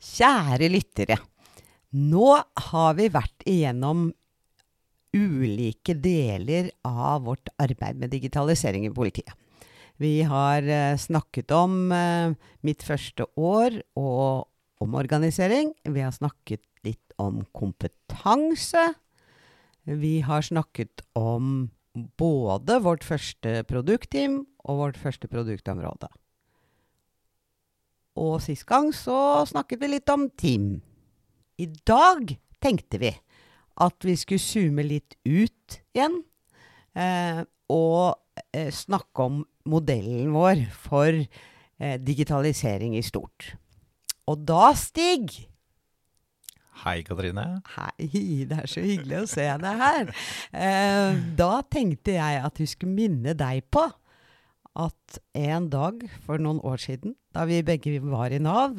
Kjære lyttere. Nå har vi vært igjennom ulike deler av vårt arbeid med digitalisering i politiet. Vi har eh, snakket om eh, mitt første år og omorganisering. Vi har snakket litt om kompetanse. Vi har snakket om både vårt første produktteam og vårt første produktområde. Og sist gang så snakket vi litt om team. I dag tenkte vi at vi skulle zoome litt ut igjen. Eh, og eh, snakke om modellen vår for eh, digitalisering i stort. Og da, Stig Hei, Katrine. Hei, det er så hyggelig å se deg her. Eh, da tenkte jeg at vi skulle minne deg på at en dag for noen år siden, da vi begge var i Nav,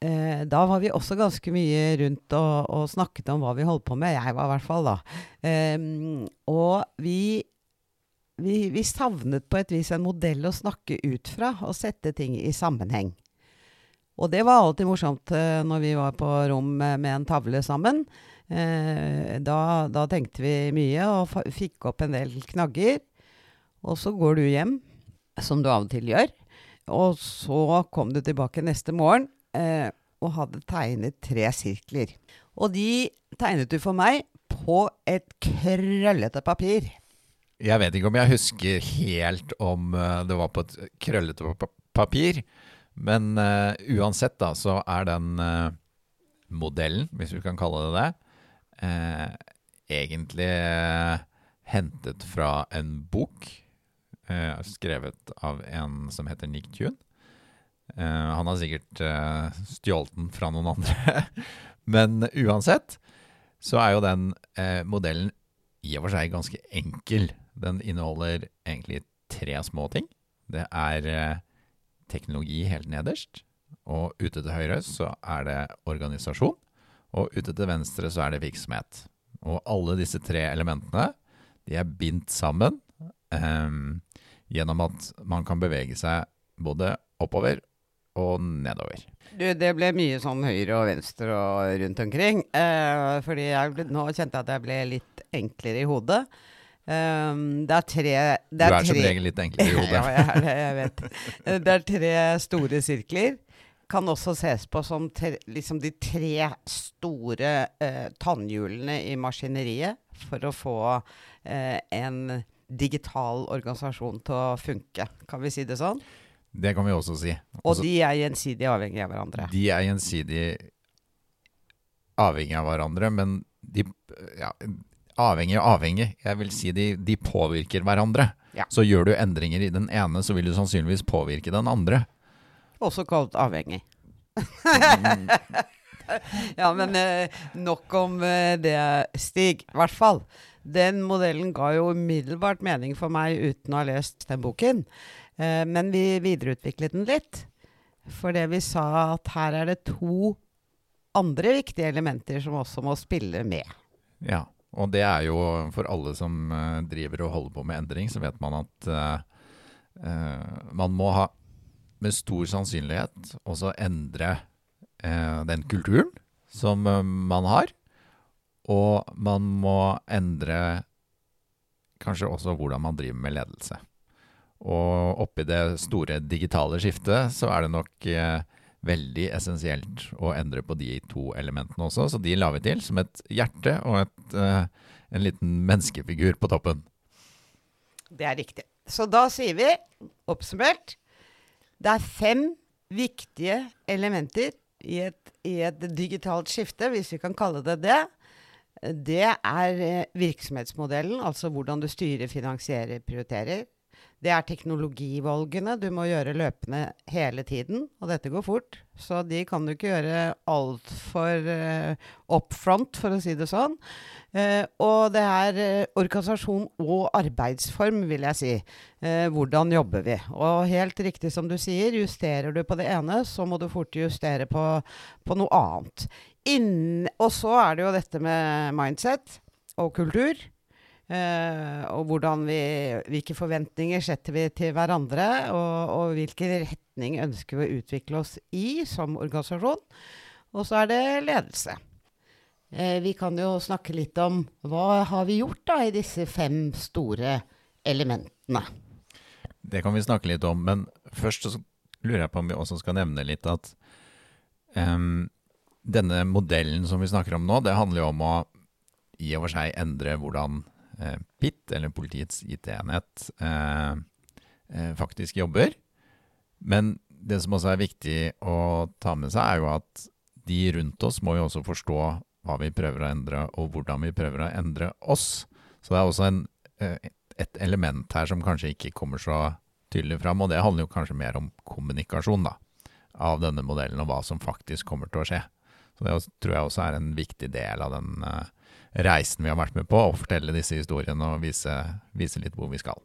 eh, da var vi også ganske mye rundt og, og, snakket om hva vi holdt på med. Jeg var i hvert fall da. Eh, og vi, vi, vi savnet på et vis en modell å snakke ut fra og sette ting i sammenheng. Og det var alltid morsomt uh, når vi var på rom med, en tavle sammen. Uh, da, da, tenkte vi mye og fikk opp en del knagger. Og så går du hjem, som du av og til gjør. Og så kom du tilbake neste morgen eh, og hadde tegnet tre sirkler. Og de tegnet du for meg på et krøllete papir. Jeg vet ikke om jeg husker helt om det var på et krøllete papir. Men uh, uansett, da, så er den uh, modellen, hvis vi kan kalle det det, uh, egentlig hentet fra en bok skrevet av en som heter Nick Tune. han har sikkert stjålet den fra noen andre. Men uansett så er jo den modellen i og for seg ganske enkel. Den inneholder egentlig tre små ting. Det er teknologi helt nederst. Og ute til høyre så er det organisasjon. Og ute til venstre så er det virksomhet. Og alle disse tre elementene de er bindt sammen um, gjennom at man kan bevege seg både oppover og nedover. Du, det ble mye sånn høyre og venstre og rundt omkring. Eh, fordi ble, nå kjente jeg at jeg ble litt enklere i hodet. Um, det er tre det er Du er som regel litt enklere i hodet. ja, jeg er det, jeg vet. Det er tre store sirkler. Kan også ses på som tre, liksom de tre store eh, tannhjulene i maskineriet for å få eh, en digital organisasjon til å funke. Kan vi si det sånn? Det kan vi også si. Også, og de er gjensidig avhengige av hverandre. De er gjensidig avhengige av hverandre, men de ja, avhengig og avhengig. Jeg vil si de, de påvirker hverandre. Ja. Så gjør du endringer i den ene, så vil du sannsynligvis påvirke den andre. Også kalt avhengig. ja, men eh, nok om eh, det, Stig. I hvert fall. Den modellen ga jo umiddelbart mening for meg uten å ha lest den boken. Eh, men vi videreutviklet den litt. For det vi sa at her er det to andre viktige elementer som også må spille med. Ja. Og det er jo for alle som uh, driver og holder på med endring, så vet man at eh, uh, man må ha med stor sannsynlighet også endre den kulturen som man har. Og man må endre kanskje også hvordan man driver med ledelse. Og oppi det store digitale skiftet så er det nok veldig essensielt å endre på de to elementene også, så de la vi til som et hjerte og et, uh, en liten menneskefigur på toppen. Det er riktig. Så da sier vi, oppsummert, det er fem viktige elementer i et, i et digitalt skifte, hvis vi kan kalle det det. Det er eh, virksomhetsmodellen, altså hvordan du styrer, finansierer, prioriterer. Det er teknologivalgene du må gjøre løpende hele tiden, og dette går fort. Så de kan du ikke gjøre altfor uh, up front, for å si det sånn. Uh, og det er uh, organisasjon og arbeidsform, vil jeg si. Uh, hvordan jobber vi? Og helt riktig som du sier, justerer du på det ene, så må du fort justere på, på noe annet. Inn, og så er det jo dette med mindset og kultur. Uh, og hvordan vi, hvilke forventninger setter vi til hverandre, og, og hvilken retning ønsker vi å utvikle oss i som organisasjon. Og så er det ledelse. Uh, vi kan jo snakke litt om hva har vi gjort da i disse fem store elementene. Det kan vi snakke litt om, men først lurer jeg på om vi også skal nevne litt at um, denne modellen som vi snakker om nå, det handler jo om å i og for seg endre hvordan PIT, eller Politiets IT-enhet, eh, eh, faktisk jobber. Men det som også er viktig å ta med seg, er jo at de rundt oss må jo også forstå hva vi prøver å endre, og hvordan vi prøver å endre oss. Så det er også en, eh, et element her som kanskje ikke kommer så tydelig fram, og det handler jo kanskje mer om kommunikasjon da, av denne modellen, og hva som faktisk kommer til å skje. Så det tror jeg også er en viktig del av den reisen vi har vært med på, og fortelle disse historiene og vise, vise litt hvor vi skal.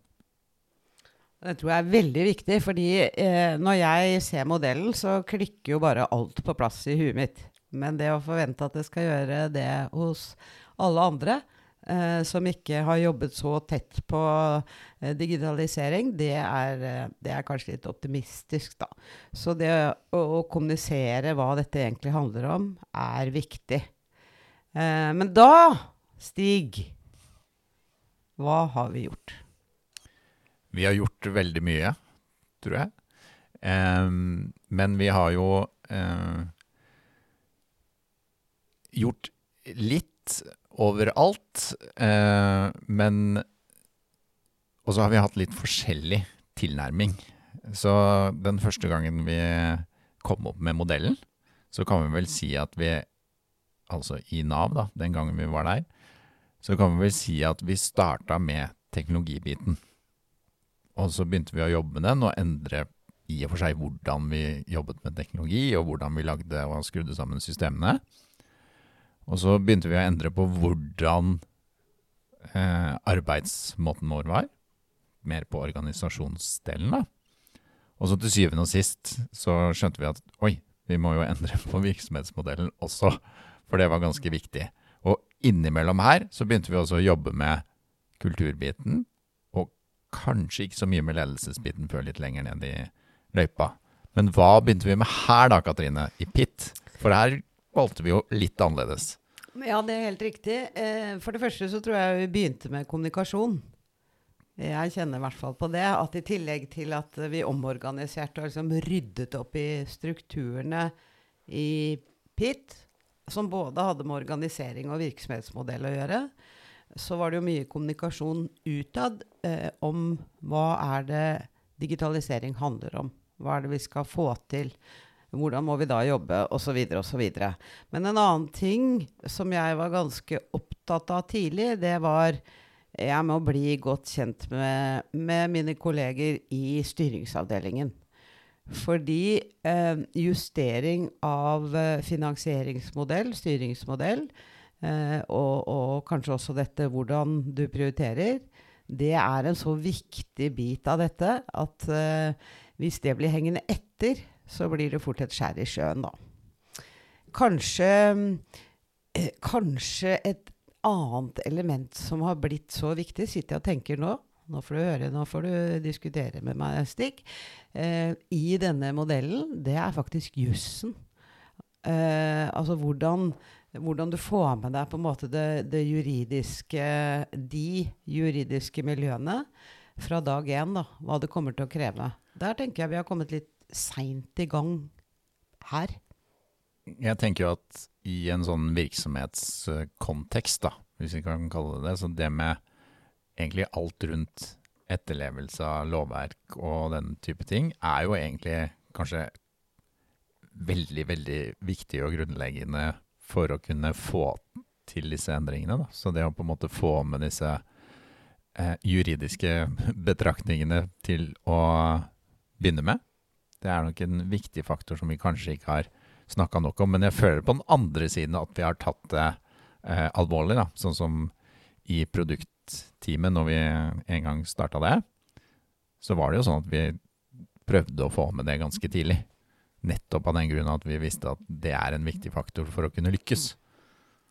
Det tror jeg er veldig viktig, fordi eh, når jeg ser modellen, så klikker jo bare alt på plass i huet mitt. Men det å forvente at det skal gjøre det hos alle andre eh, som ikke har jobbet så tett på eh, digitalisering, det er, eh, det er, kanskje litt optimistisk, da. Så det å, å kommunisere hva dette egentlig handler om, er viktig. Eh, men da, Stig, hva har vi gjort? Vi har gjort veldig mye, tror jeg. Eh, men vi har jo eh, gjort litt overalt. Eh, men Og så har vi hatt litt forskjellig tilnærming. Så den første gangen vi kom opp med modellen, så kan vi vel si at vi altså i Nav, da, den gangen vi var der, så kan vi vel si at vi starta med teknologibiten. Og så begynte vi å jobbe med den og endre i og for seg hvordan vi jobbet med teknologi, og hvordan vi lagde og skrudde sammen systemene. Og så begynte vi å endre på hvordan eh, arbeidsmåten vår var. Mer på organisasjonsdelen, da. Og så til syvende og sist så skjønte vi at oi, vi må jo endre på virksomhetsmodellen også for det var ganske viktig. Og innimellom her så begynte vi også å jobbe med kulturbiten, og kanskje ikke så mye med ledelsesbiten før litt lenger ned i løypa. Men hva begynte vi med her da, Katrine, i PIT? For her valgte vi jo litt annerledes. Ja, det er helt riktig. Eh, for det første så tror jeg vi begynte med kommunikasjon. Jeg kjenner i hvert fall på det. At i tillegg til at vi omorganiserte og liksom ryddet opp i strukturene i PIT, som både hadde med organisering og virksomhetsmodell å gjøre, så var det jo mye kommunikasjon utad eh, om hva er det digitalisering handler om. Hva er det vi skal få til? Hvordan må vi da jobbe? Osv. osv. Men en annen ting som jeg var ganske opptatt av tidlig, det var jeg må bli godt kjent med, med mine kolleger i styringsavdelingen. Fordi eh, justering av eh, finansieringsmodell, styringsmodell, eh, og, og, kanskje også dette hvordan du prioriterer, det er en så viktig bit av dette at eh, hvis det blir hengende etter, så blir det fort et skjær i sjøen, da. Kanskje, eh, kanskje et annet element som har blitt så viktig, sitter jeg og tenker nå, nå får du høre, nå får du diskutere med meg, Stig. Eh, I denne modellen, det er faktisk jussen. Eh, altså hvordan, hvordan, du får med deg på en måte det, det, juridiske De juridiske miljøene fra dag én, da. Hva det kommer til å kreve. Der tenker jeg vi har kommet litt seint i gang her. Jeg tenker jo at i en sånn virksomhetskontekst, da, hvis vi kan kalle det det, så det med egentlig alt rundt etterlevelse av lovverk og den type ting, er jo egentlig kanskje veldig, veldig viktig og grunnleggende for å kunne få til disse endringene. Da. Så det å på en måte få med disse eh, juridiske betraktningene til å begynne med. Det er nok en viktig faktor som vi kanskje ikke har snakka nok om. Men jeg føler på den andre siden at vi har tatt det eh, alvorlig. Da. Sånn som i produktteamet, når vi en gang starta det, så var det jo sånn at vi prøvde å få med det ganske tidlig. Nettopp av den grunn at vi visste at det er en viktig faktor for å kunne lykkes.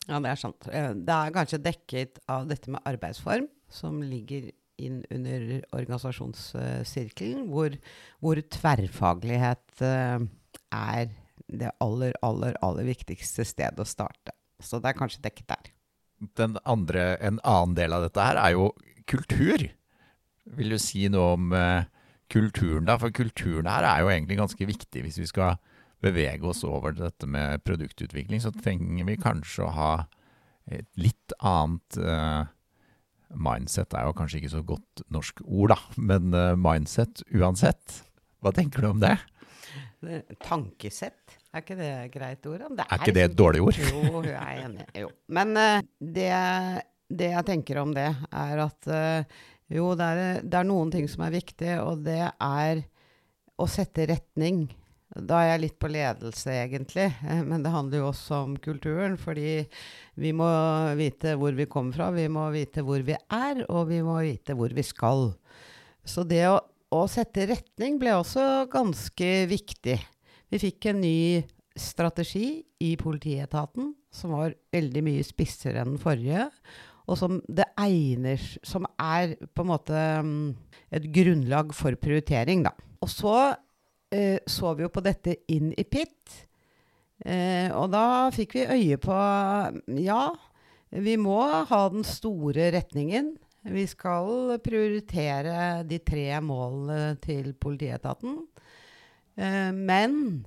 Ja, det er sant. Eh, det er kanskje dekket av dette med arbeidsform, som ligger inn under organisasjonssirkelen, hvor, hvor tverrfaglighet uh, er det aller, aller, aller viktigste stedet å starte. Så det er kanskje dekket der. Andre, en annen del av dette her er jo kultur. Vil du si noe om uh, kulturen da? For kulturen her er jo egentlig ganske viktig hvis vi skal bevege oss over dette med produktutvikling, så trenger vi kanskje å ha et litt annet uh, Mindset er jo kanskje ikke så godt norsk ord, da, men uh, mindset uansett. Hva tenker du om det? Tankesett, er ikke det et greit ord? Det er, er, ikke det et dårlig ord? jo, jeg er enig. Jo. Men uh, det, det, jeg tenker om det, er at jo, det er, det er noen ting som er viktig, og det er å sette retning. Da er jeg litt på ledelse, egentlig. Eh, men det handler jo også om kulturen. Fordi vi må vite hvor vi kommer fra, vi må vite hvor vi er, og vi må vite hvor vi skal. Så det å, å sette retning ble også ganske viktig. Vi fikk en ny strategi i politietaten som var veldig mye spissere enn den forrige. Og som det egner Som er på en måte mm, et grunnlag for prioritering, da. Og så eh, så vi jo på dette inn i PIT. Eh, og da fikk vi øye på Ja, vi må ha den store retningen. Vi skal prioritere de tre målene til politietaten. Eh, men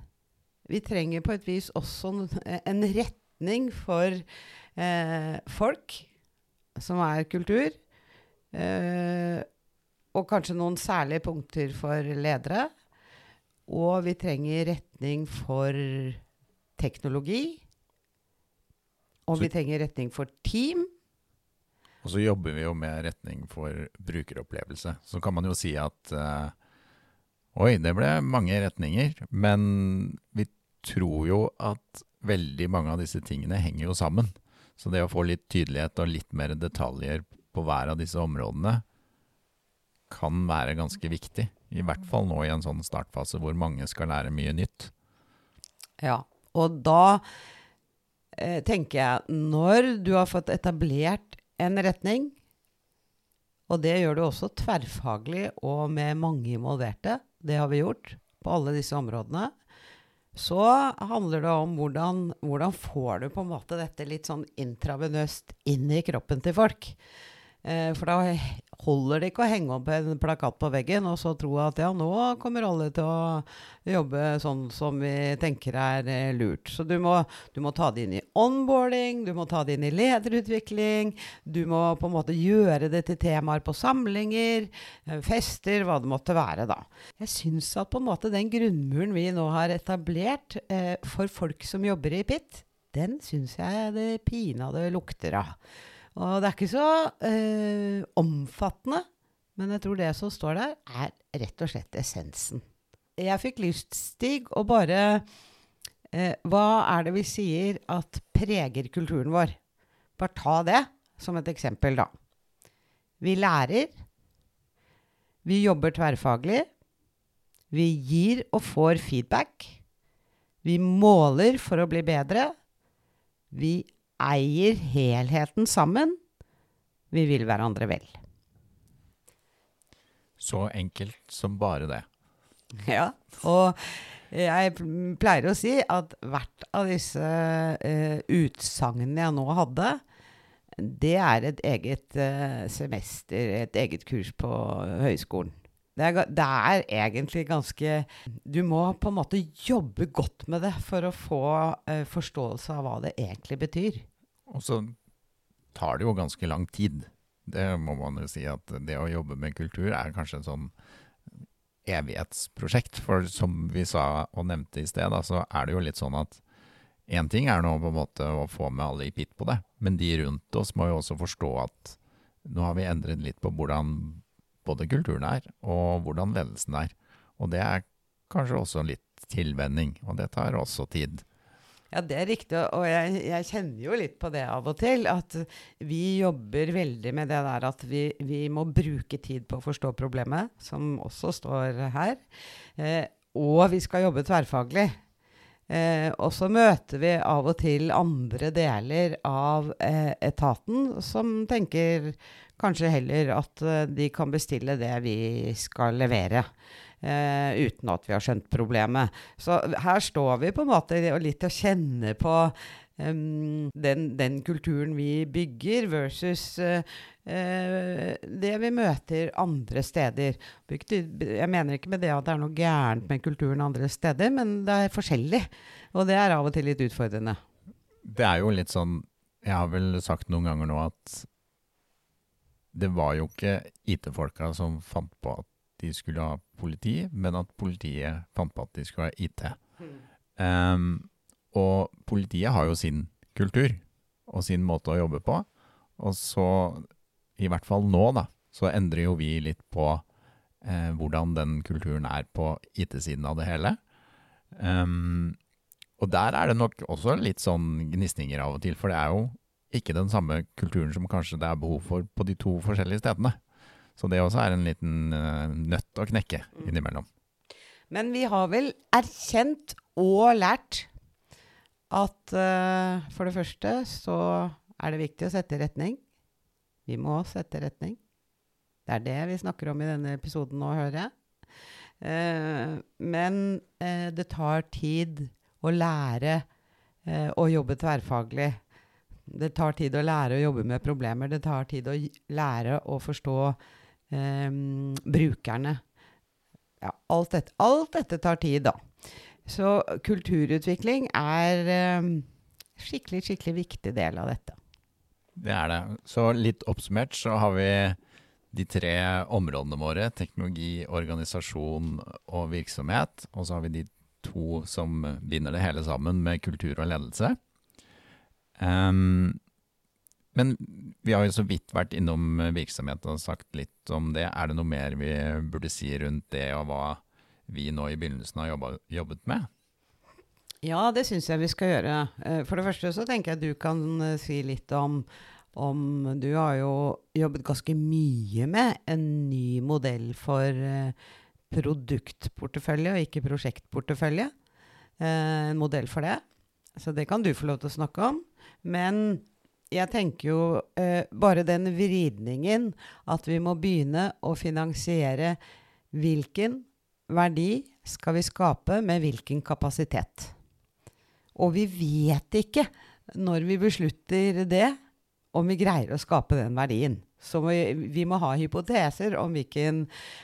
vi trenger på et vis også en retning for eh, folk, som er kultur. Eh, og kanskje noen særlige punkter for ledere. Og vi trenger retning for teknologi. Og så, vi trenger retning for team. Og så jobber vi jo med retning for brukeropplevelse. Så kan man jo si at uh, Oi, det ble mange retninger. Men vi tror jo at veldig mange av disse tingene henger jo sammen. Så det å få litt tydelighet og litt mer detaljer på hver av disse områdene kan være ganske viktig. I hvert fall nå i en sånn startfase hvor mange skal lære mye nytt. Ja, og da eh, tenker jeg Når du har fått etablert en retning, og det gjør du også tverrfaglig og med mange involverte, det har vi gjort på alle disse områdene, så handler det om hvordan, hvordan får du på en måte dette litt sånn intravenøst inn i kroppen til folk. Eh, for da holder det ikke å henge opp en plakat på veggen og så tro at ja, nå kommer alle til å jobbe sånn som vi tenker er eh, lurt. Så du må, du må, ta det inn i onboarding, du må ta det inn i lederutvikling. Du må på en måte gjøre det til temaer på samlinger, eh, fester, hva det måtte være, da. Jeg syns at på en måte den grunnmuren vi nå har etablert eh, for folk som jobber i PIT, den syns jeg det pinadø lukter av. Og det er ikke så øh, omfattende, men jeg tror det som står der, er rett og slett essensen. Jeg fikk lyst, Stig, å bare øh, Hva er det vi sier at preger kulturen vår? Bare ta det som et eksempel, da. Vi lærer. Vi jobber tverrfaglig. Vi gir og får feedback. Vi måler for å bli bedre. Vi eier helheten sammen. Vi vil hverandre vel. Så enkelt som bare det. Ja. Og jeg pleier å si at hvert av disse uh, utsagnene jeg nå hadde, det er et eget uh, semester, et eget kurs på høyskolen. Det er, det er, egentlig ganske Du må på en måte jobbe godt med det for å få uh, forståelse av hva det egentlig betyr. Og så tar det jo ganske lang tid. Det må man jo si at det å jobbe med kultur er kanskje en sånn evighetsprosjekt. For som vi sa og nevnte i sted, da, så er det jo litt sånn at én ting er nå på en måte å få med alle i pitt på det, men de rundt oss må jo også forstå at nå har vi endret litt på hvordan både kulturen er, og hvordan ledelsen er. Og det er kanskje også litt tilvenning, og det tar også tid. Ja, det er riktig, og jeg, jeg, kjenner jo litt på det av og til. At vi jobber veldig med det der at vi, vi må bruke tid på å forstå problemet, som også står her. Eh, og vi skal jobbe tverrfaglig. Eh, og så møter vi av og til andre deler av eh, etaten som tenker kanskje heller at eh, de kan bestille det vi skal levere. Uh, uten at vi har skjønt problemet. Så her står vi på en måte litt og kjenner på um, den, den, kulturen vi bygger, versus uh, uh, det vi møter andre steder. Jeg mener ikke med det at det er noe gærent med kulturen andre steder, men det er forskjellig. Og det er av og til litt utfordrende. Det er jo litt sånn Jeg har vel sagt noen ganger nå at det var jo ikke IT-folka som fant på at de skulle ha politi, men at politiet fant på at de skulle ha IT. Um, og politiet har jo sin kultur og sin måte å jobbe på. Og så, i hvert fall nå, da, så endrer jo vi litt på eh, hvordan den kulturen er på IT-siden av det hele. Um, og der er det nok også litt sånn gnisninger av og til, for det er jo ikke den samme kulturen som kanskje det er behov for på de to forskjellige stedene. Så det også er en liten uh, nøtt å knekke mm. innimellom. Men vi har vel erkjent og lært at uh, for det første så er det viktig å sette retning. Vi må sette retning. Det er det vi snakker om i denne episoden nå, hører jeg. Uh, men uh, det tar tid å lære å jobbe tverrfaglig. Det tar tid å lære å jobbe med problemer. Det tar tid å lære å forstå eh, brukerne. Ja, alt dette, alt dette, tar tid, da. Så kulturutvikling er eh, skikkelig, skikkelig viktig del av dette. Det er det. Så litt oppsummert så har vi de tre områdene våre. Teknologi, organisasjon og virksomhet. Og så har vi de to som binder det hele sammen med kultur og ledelse. Um, men vi har jo så vidt vært innom virksomhet og sagt litt om det. Er det noe mer vi burde si rundt det, og hva vi nå i begynnelsen har jobbet, jobbet med? Ja, det syns jeg vi skal gjøre. Eh, for det første så tenker jeg du kan eh, si litt om, om Du har jo jobbet ganske mye med en ny modell for eh, produktportefølje og ikke prosjektportefølje. En modell for det. Så det kan du få lov til å snakke om. Men jeg tenker jo eh, bare den vridningen at vi må begynne å finansiere hvilken verdi skal vi skape med hvilken kapasitet. Og vi vet ikke, når vi beslutter det, om vi greier å skape den verdien. Så vi, vi må ha hypoteser om hvilken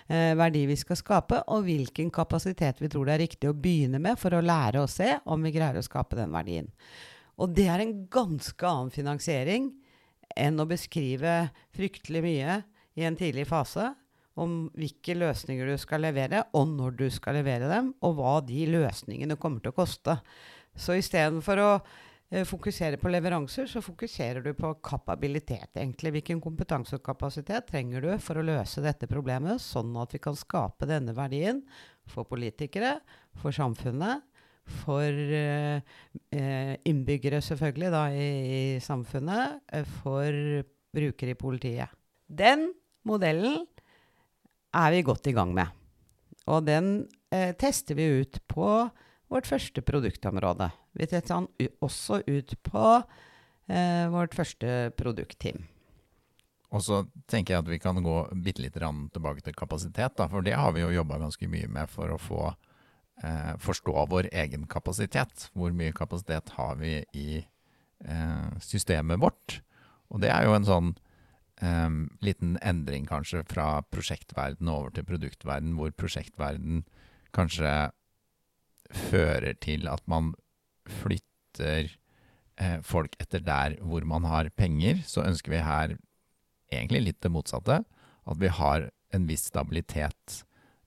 eh, verdi vi skal skape, og hvilken kapasitet vi tror det er riktig å begynne med for å lære å se om vi greier å skape den verdien. Og det er en ganske annen finansiering enn å beskrive fryktelig mye i en tidlig fase om hvilke løsninger du skal levere, og når du skal levere dem, og hva de løsningene kommer til å koste. Så istedenfor å eh, fokusere på leveranser, så fokuserer du på kapabilitet. egentlig. Hvilken kompetanse og kapasitet trenger du for å løse dette problemet, sånn at vi kan skape denne verdien for politikere, for samfunnet, for eh, innbyggere, selvfølgelig, da, i, i samfunnet, uh, for brukere i politiet. Den modellen er vi godt i gang med. Og den eh, tester vi ut på vårt første produktområde. Vi setter han også ut på vårt første produktteam. Og så tenker jeg at vi kan gå bitte litt tilbake til kapasitet, da, for det har vi jo jobba ganske mye med for å få eh, forstå vår egen kapasitet. Hvor mye kapasitet har vi i eh, systemet vårt? Og det er jo en sånn eh, liten endring kanskje fra prosjektverden over til produktverden, hvor prosjektverden kanskje fører til at man flytter eh, folk etter der hvor man har penger. Så ønsker vi her egentlig litt det motsatte. At vi har en viss stabilitet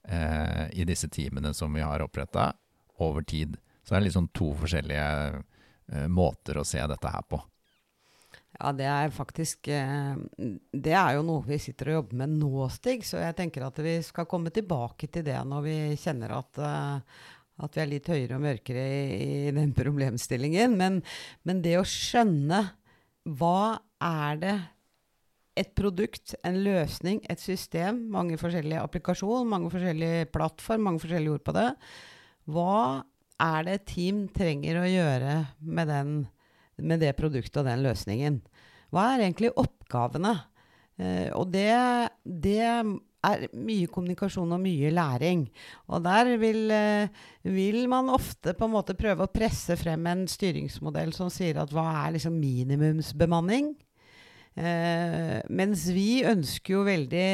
eh, i disse teamene som vi har oppretta, over tid. Så det er liksom to forskjellige eh, måter å se dette her på. Ja, det er faktisk eh, Det er jo noe vi sitter og jobber med nå, Stig. Så jeg tenker at vi skal komme tilbake til det når vi kjenner at, uh, at vi er litt høyere og mørkere i, i den problemstillingen. Men, men, det å skjønne hva er det et produkt, en løsning, et system, mange forskjellige applikasjoner, mange forskjellige plattform, mange forskjellige ord på det. Hva er det et team trenger å gjøre med, den, med det produktet og den løsningen? Hva er egentlig oppgavene? Eh, og det, det, er mye kommunikasjon og mye læring. Og der vil, eh, vil, man ofte på en måte prøve å presse frem en styringsmodell som sier at hva er liksom minimumsbemanning? Eh, mens vi ønsker jo veldig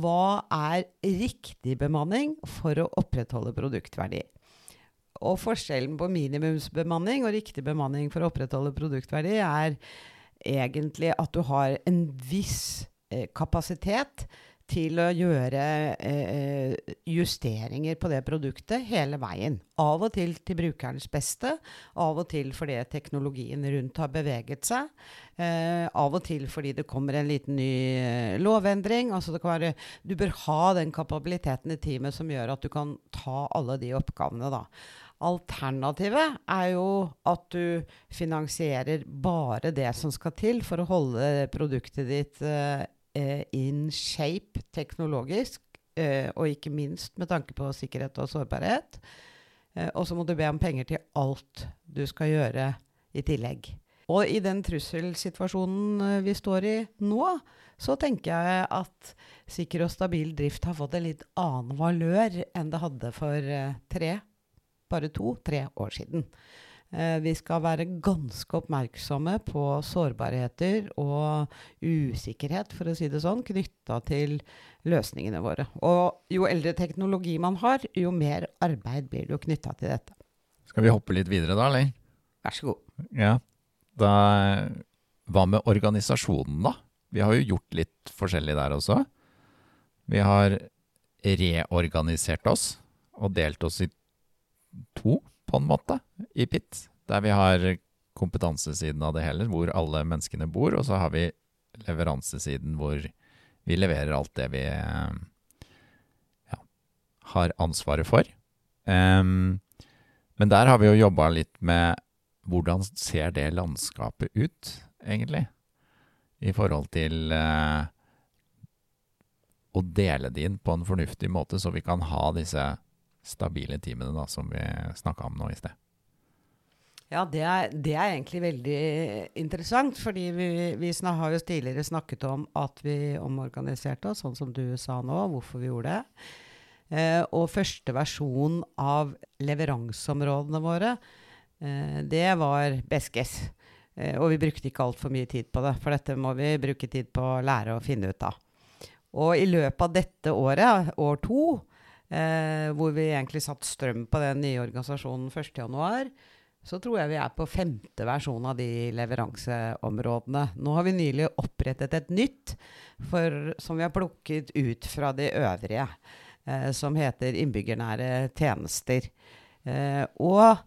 hva er riktig bemanning for å opprettholde produktverdi? Og forskjellen på minimumsbemanning og riktig bemanning for å opprettholde produktverdi er egentlig at du har en viss eh, kapasitet til å gjøre eh, justeringer på det produktet hele veien. Av og til til brukerens beste, av og til fordi teknologien rundt har beveget seg. Eh, av og til fordi det kommer en liten ny eh, lovendring. Altså være, du bør ha den kapabiliteten i teamet som gjør at du kan ta alle de oppgavene. da. Alternativet er jo at du finansierer bare det som skal til for å holde produktet ditt eh, in shape teknologisk, eh, og ikke minst med tanke på sikkerhet og sårbarhet. Eh, og så må du be om penger til alt du skal gjøre i tillegg. Og i den trusselsituasjonen eh, vi står i nå, så tenker jeg at sikker og stabil drift har fått en litt annen valør enn det hadde for eh, tre, bare to-tre år siden. Eh, vi skal være ganske oppmerksomme på sårbarheter og usikkerhet, for å si det sånn, knytta til løsningene våre. Og jo eldre teknologi man har, jo mer arbeid blir det jo knytta til dette. Skal vi hoppe litt videre da, eller? Vær så god. Ja. Da, hva med organisasjonen, da? Vi har jo gjort litt forskjellig der også. Vi har reorganisert oss og delt oss i to på en måte, i PIT. Der vi har kompetansesiden av det hele, hvor alle menneskene bor, og så har vi leveransesiden hvor vi leverer alt det vi ja, har ansvaret for. Um, men der har vi jo jobba litt med hvordan ser det landskapet ut, egentlig? I forhold til uh, å dele det inn på en fornuftig måte, så vi kan ha disse stabile teamene da, som vi snakka om nå i sted. Ja, det er, det er, egentlig veldig interessant. fordi vi, vi har jo tidligere snakket om at vi omorganiserte oss, sånn som du sa nå, hvorfor vi gjorde det. Eh, og første versjon av leveranseområdene våre, eh, det var Beskes. Eh, og vi brukte ikke altfor mye tid på det, for dette må vi bruke tid på å lære å finne ut av. Og i løpet av dette året, år to, eh, hvor vi egentlig satt strøm på den nye organisasjonen 1.1., så tror jeg vi er på femte versjon av de leveranseområdene. Nå har vi nylig opprettet et nytt for, som vi har plukket ut fra de øvrige, eh, som heter innbyggernære tjenester. Eh, og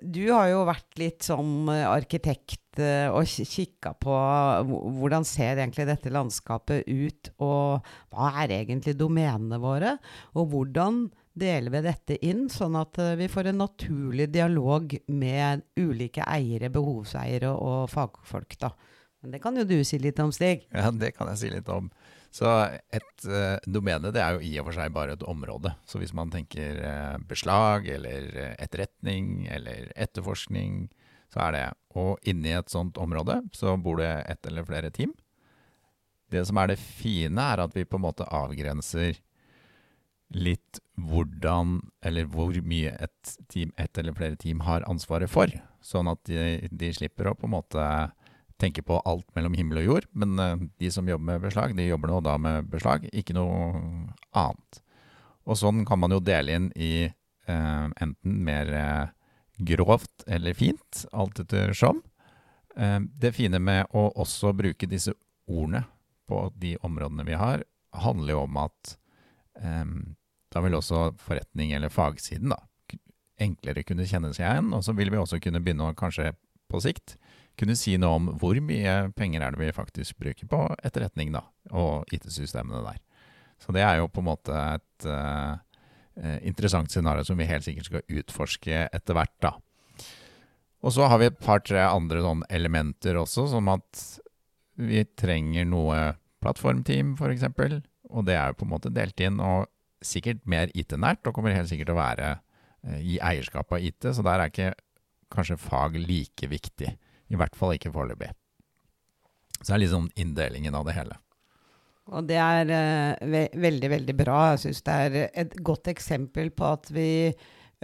du har jo vært litt som eh, arkitekt eh, og kikka på hvordan ser egentlig dette landskapet ut, og hva er egentlig domenene våre? Og hvordan deler vi dette inn, sånn at vi får en naturlig dialog med ulike eiere, behovseiere og fagfolk? da. Men det kan jo du si litt om, Stig? Ja, det kan jeg si litt om. Så et uh, domene det er jo i og for seg bare et område. Så hvis man tenker uh, beslag eller uh, etterretning eller etterforskning, så er det. Og inni et sånt område så bor det ett eller flere team. Det som er det fine, er at vi på en måte avgrenser litt hvordan eller hvor mye et team, ett eller flere team har ansvaret for. Sånn at de, de slipper å på en måte tenker på alt mellom himmel og jord. Men uh, de som jobber med beslag, de jobber nå da med beslag, ikke noe annet. Og sånn kan man jo dele inn i eh, enten mer eh, grovt eller fint, alt ettersom. det fine med å også bruke disse ordene på de områdene vi har, handler jo om at da vil også forretning eller fagsiden da, enklere kunne kjenne seg igjen. Og så vil vi også kunne begynne å kanskje på sikt kunne si noe om hvor mye penger er det vi faktisk bruker på etterretning da, og IT-systemene der. Så det er jo på en måte et uh, interessant scenario som vi helt sikkert skal utforske etter hvert. da. Og så har vi et par-tre andre sånn elementer også, som at vi trenger noe plattformteam, f.eks. Og det er jo på en måte delt inn, og sikkert mer IT-nært, og kommer helt sikkert til å være uh, i eierskap av IT. Så der er ikke kanskje fag like viktig. I hvert fall ikke foreløpig. Så det er liksom inndelingen av det hele. Og det er uh, ve veldig, veldig bra. Jeg syns det er et godt eksempel på at vi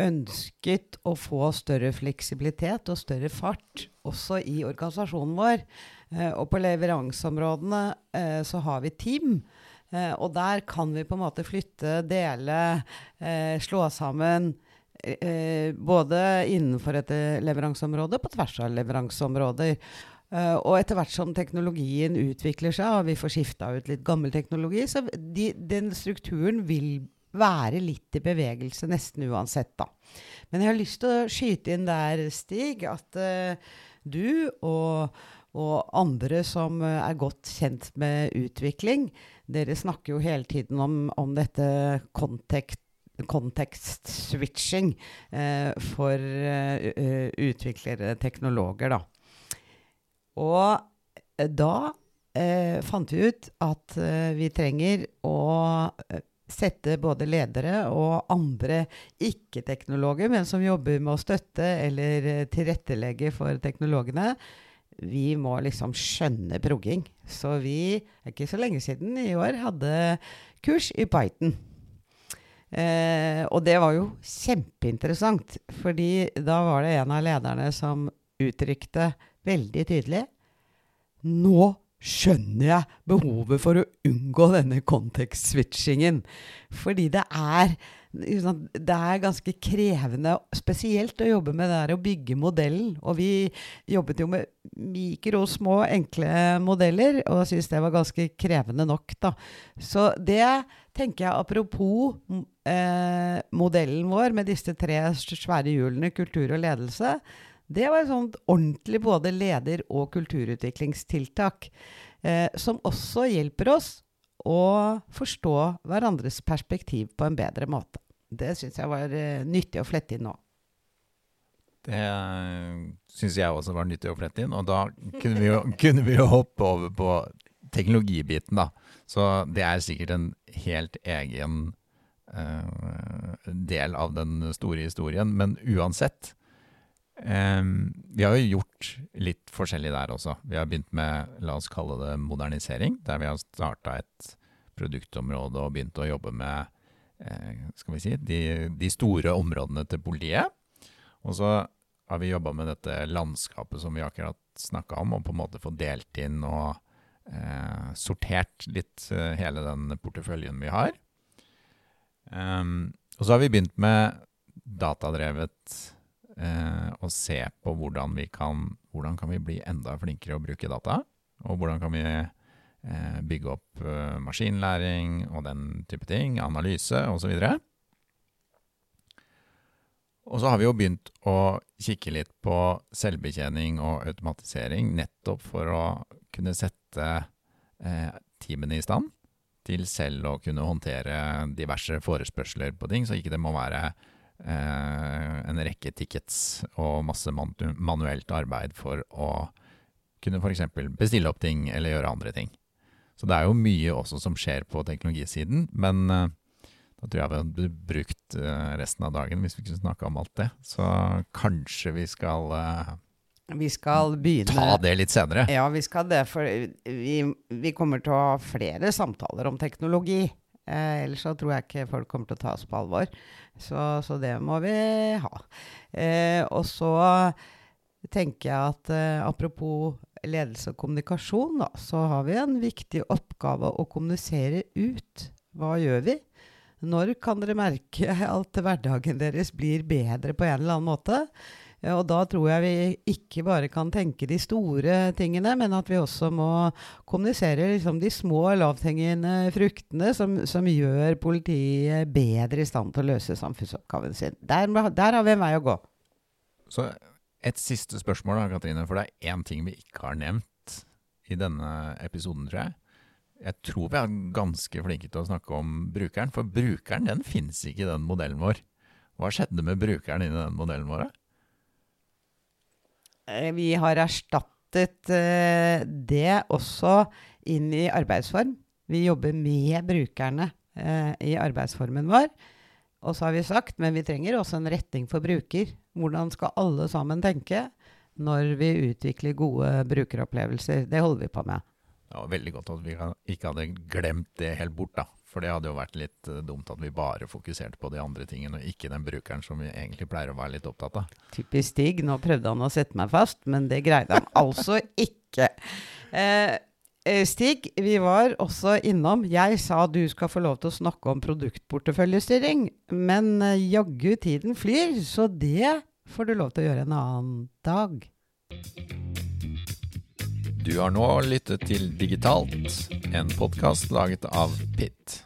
ønsket å få større fleksibilitet og større fart også i organisasjonen vår. Uh, og på leveranseområdene uh, så har vi team. og der kan vi på en måte flytte, dele, slå sammen Eh, både innenfor et eh, leveranseområde på tvers av leveranseområder. Uh, og etter hvert som teknologien utvikler seg, og vi får skifta ut litt gammel teknologi, så de, den strukturen vil være litt i bevegelse nesten uansett, da. Men jeg har lyst til å skyte inn der, Stig, at uh, du og, og, andre som er godt kjent med utvikling, dere snakker jo hele tiden om, om dette kontekst context-switching eh, for uh, utviklere, teknologer, da. Og eh, da eh, fant vi ut at eh, vi trenger å sette både ledere og andre ikke-teknologer, men som jobber med å støtte eller tilrettelegge for teknologene, vi må liksom skjønne progging. Så vi, ikke så lenge siden i år, hadde kurs i Python. Eh, og det var jo kjempeinteressant, fordi da var det en av lederne som uttrykte veldig tydelig Nå skjønner jeg behovet for å unngå denne kontekstswitchingen. Fordi det er, det er ganske krevende, spesielt å jobbe med det der å bygge modellen. Og vi jobbet jo med mikro, små, enkle modeller, og syntes det var ganske krevende nok, da. Så det tenker jeg apropos eh, modellen vår med disse tre svære hjulene, kultur og ledelse. Det var et sånt ordentlig både leder- og kulturutviklingstiltak. Eh, som også hjelper oss å forstå hverandres perspektiv på en bedre måte. Det syns jeg var eh, nyttig å flette inn nå. Det syns jeg også var nyttig å flette inn. Og da kunne vi jo, kunne vi jo hoppe over på teknologibiten, da. Så det er sikkert en helt egen uh, del av den store historien. Men uansett, Um, vi har jo gjort litt forskjellig der også. Vi har begynt med, la oss kalle det modernisering, der vi har starta et produktområde og begynt å jobbe med eh, skal vi si, de, de, store områdene til politiet. Og så har vi jobba med dette landskapet som vi akkurat snakka om, og på en måte få delt inn og eh, sortert litt eh, hele den porteføljen vi har. Um, og så har vi begynt med datadrevet eh, og se på hvordan vi kan, hvordan kan vi bli enda flinkere å bruke data. Og hvordan kan vi eh, bygge opp eh, maskinlæring og den type ting, analyse osv. Og, så har vi jo begynt å kikke litt på selvbetjening og automatisering, nettopp for å kunne sette eh, teamene i stand til selv å kunne håndtere diverse forespørsler på ting, så ikke det må være Eh, en rekke tickets og masse manuelt arbeid for å kunne f.eks. bestille opp ting eller gjøre andre ting. Så det er jo mye også som skjer på teknologisiden, men uh, da tror jeg vi hadde brukt uh, resten av dagen hvis vi kunne snakke om alt det. Så kanskje vi skal uh, vi skal begynne Ta det litt senere. Ja, vi skal det. For vi, vi kommer til å ha flere samtaler om teknologi. Eh, ellers så tror jeg ikke folk kommer til å ta oss på alvor. Så, så det må vi ha. Eh, og så tenker jeg at eh, apropos ledelse og kommunikasjon, da, så har vi en viktig oppgave å kommunisere ut. Hva gjør vi? Når kan dere merke at hverdagen deres blir bedre på en eller annen måte? Og da tror jeg vi ikke bare kan tenke de store tingene, men at vi også må kommunisere liksom de små, lavthengende fruktene som, som, gjør politiet bedre i stand til å løse samfunnsoppgaven sin. Der, der har vi en vei å gå. Så Et siste spørsmål, da, Katrine, for det er én ting vi ikke har nevnt i denne episoden, tror jeg. Jeg tror vi er ganske flinke til å snakke om brukeren, for brukeren den finnes ikke i den modellen vår. Hva skjedde med brukeren inni den modellen vår? Eh, Vi har erstattet eh, det også inn i arbeidsform. Vi jobber med brukerne eh, i arbeidsformen vår. Og så har vi sagt, men vi trenger også en retning for bruker. Hvordan skal alle sammen tenke når vi utvikler gode brukeropplevelser? Det holder vi på med. Ja, veldig godt at vi ikke hadde glemt det helt bort, da. For det hadde jo vært litt eh, dumt at vi bare fokuserte på de andre tingene, og ikke den brukeren som vi egentlig pleier å være litt opptatt av. Typisk Stig. Nå prøvde han å sette meg fast, men det greide han altså ikke. Eh, eh, Stig, vi var også innom Jeg sa du skal få lov til å snakke om produktporteføljestyring, men eh, jaggu tiden flyr, så det får du lov til å gjøre en annen dag. Du har nå lyttet til Digitalt, en podkast laget av Pitt.